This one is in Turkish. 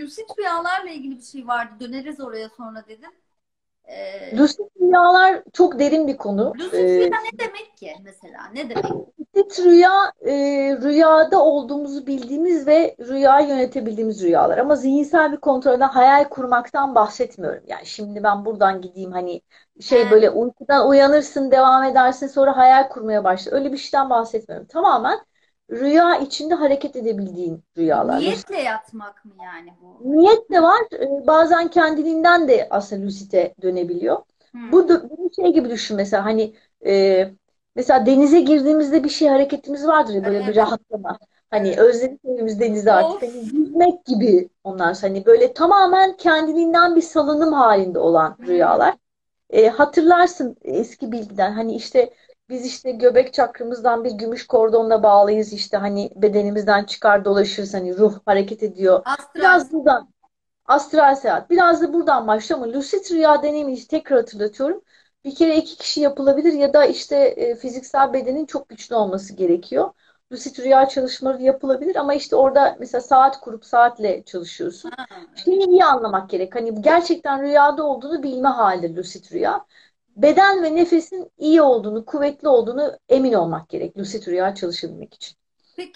lucid rüyalarla ilgili bir şey vardı. Döneriz oraya sonra dedim. Ee, lucid rüyalar çok derin bir konu. Lucid ee, rüya ne demek ki mesela? Ne demek? Lucid rüya e, rüyada olduğumuzu bildiğimiz ve rüyayı yönetebildiğimiz rüyalar. Ama zihinsel bir kontrolden hayal kurmaktan bahsetmiyorum. Yani şimdi ben buradan gideyim hani şey He. böyle uykudan uyanırsın devam edersin sonra hayal kurmaya başlar. Öyle bir şeyden bahsetmiyorum. Tamamen rüya içinde hareket edebildiğin rüyalar. Niyetle yatmak mı yani bu? Niyet de var. Ee, bazen kendiliğinden de aslında lucide dönebiliyor. Hmm. Bu da bir şey gibi düşün mesela hani e, mesela denize girdiğimizde bir şey hareketimiz vardır ya böyle evet. bir rahatlama. Hani evimiz denizde artık. Hani yüzmek gibi onlar hani böyle tamamen kendiliğinden bir salınım halinde olan hmm. rüyalar. E, hatırlarsın eski bilgiden hani işte biz işte göbek çakrımızdan bir gümüş kordonla bağlıyız işte hani bedenimizden çıkar dolaşırız hani ruh hareket ediyor. Astral. Biraz buradan astral seyahat. Biraz da buradan başlıyor ama lucid rüya deneyimini tekrar hatırlatıyorum. Bir kere iki kişi yapılabilir ya da işte e, fiziksel bedenin çok güçlü olması gerekiyor. Lucid rüya çalışmaları yapılabilir ama işte orada mesela saat kurup saatle çalışıyorsun. Şeyi iyi anlamak gerek. Hani gerçekten rüyada olduğunu bilme hali lucid rüya beden ve nefesin iyi olduğunu, kuvvetli olduğunu emin olmak gerek lucid rüya çalışabilmek için.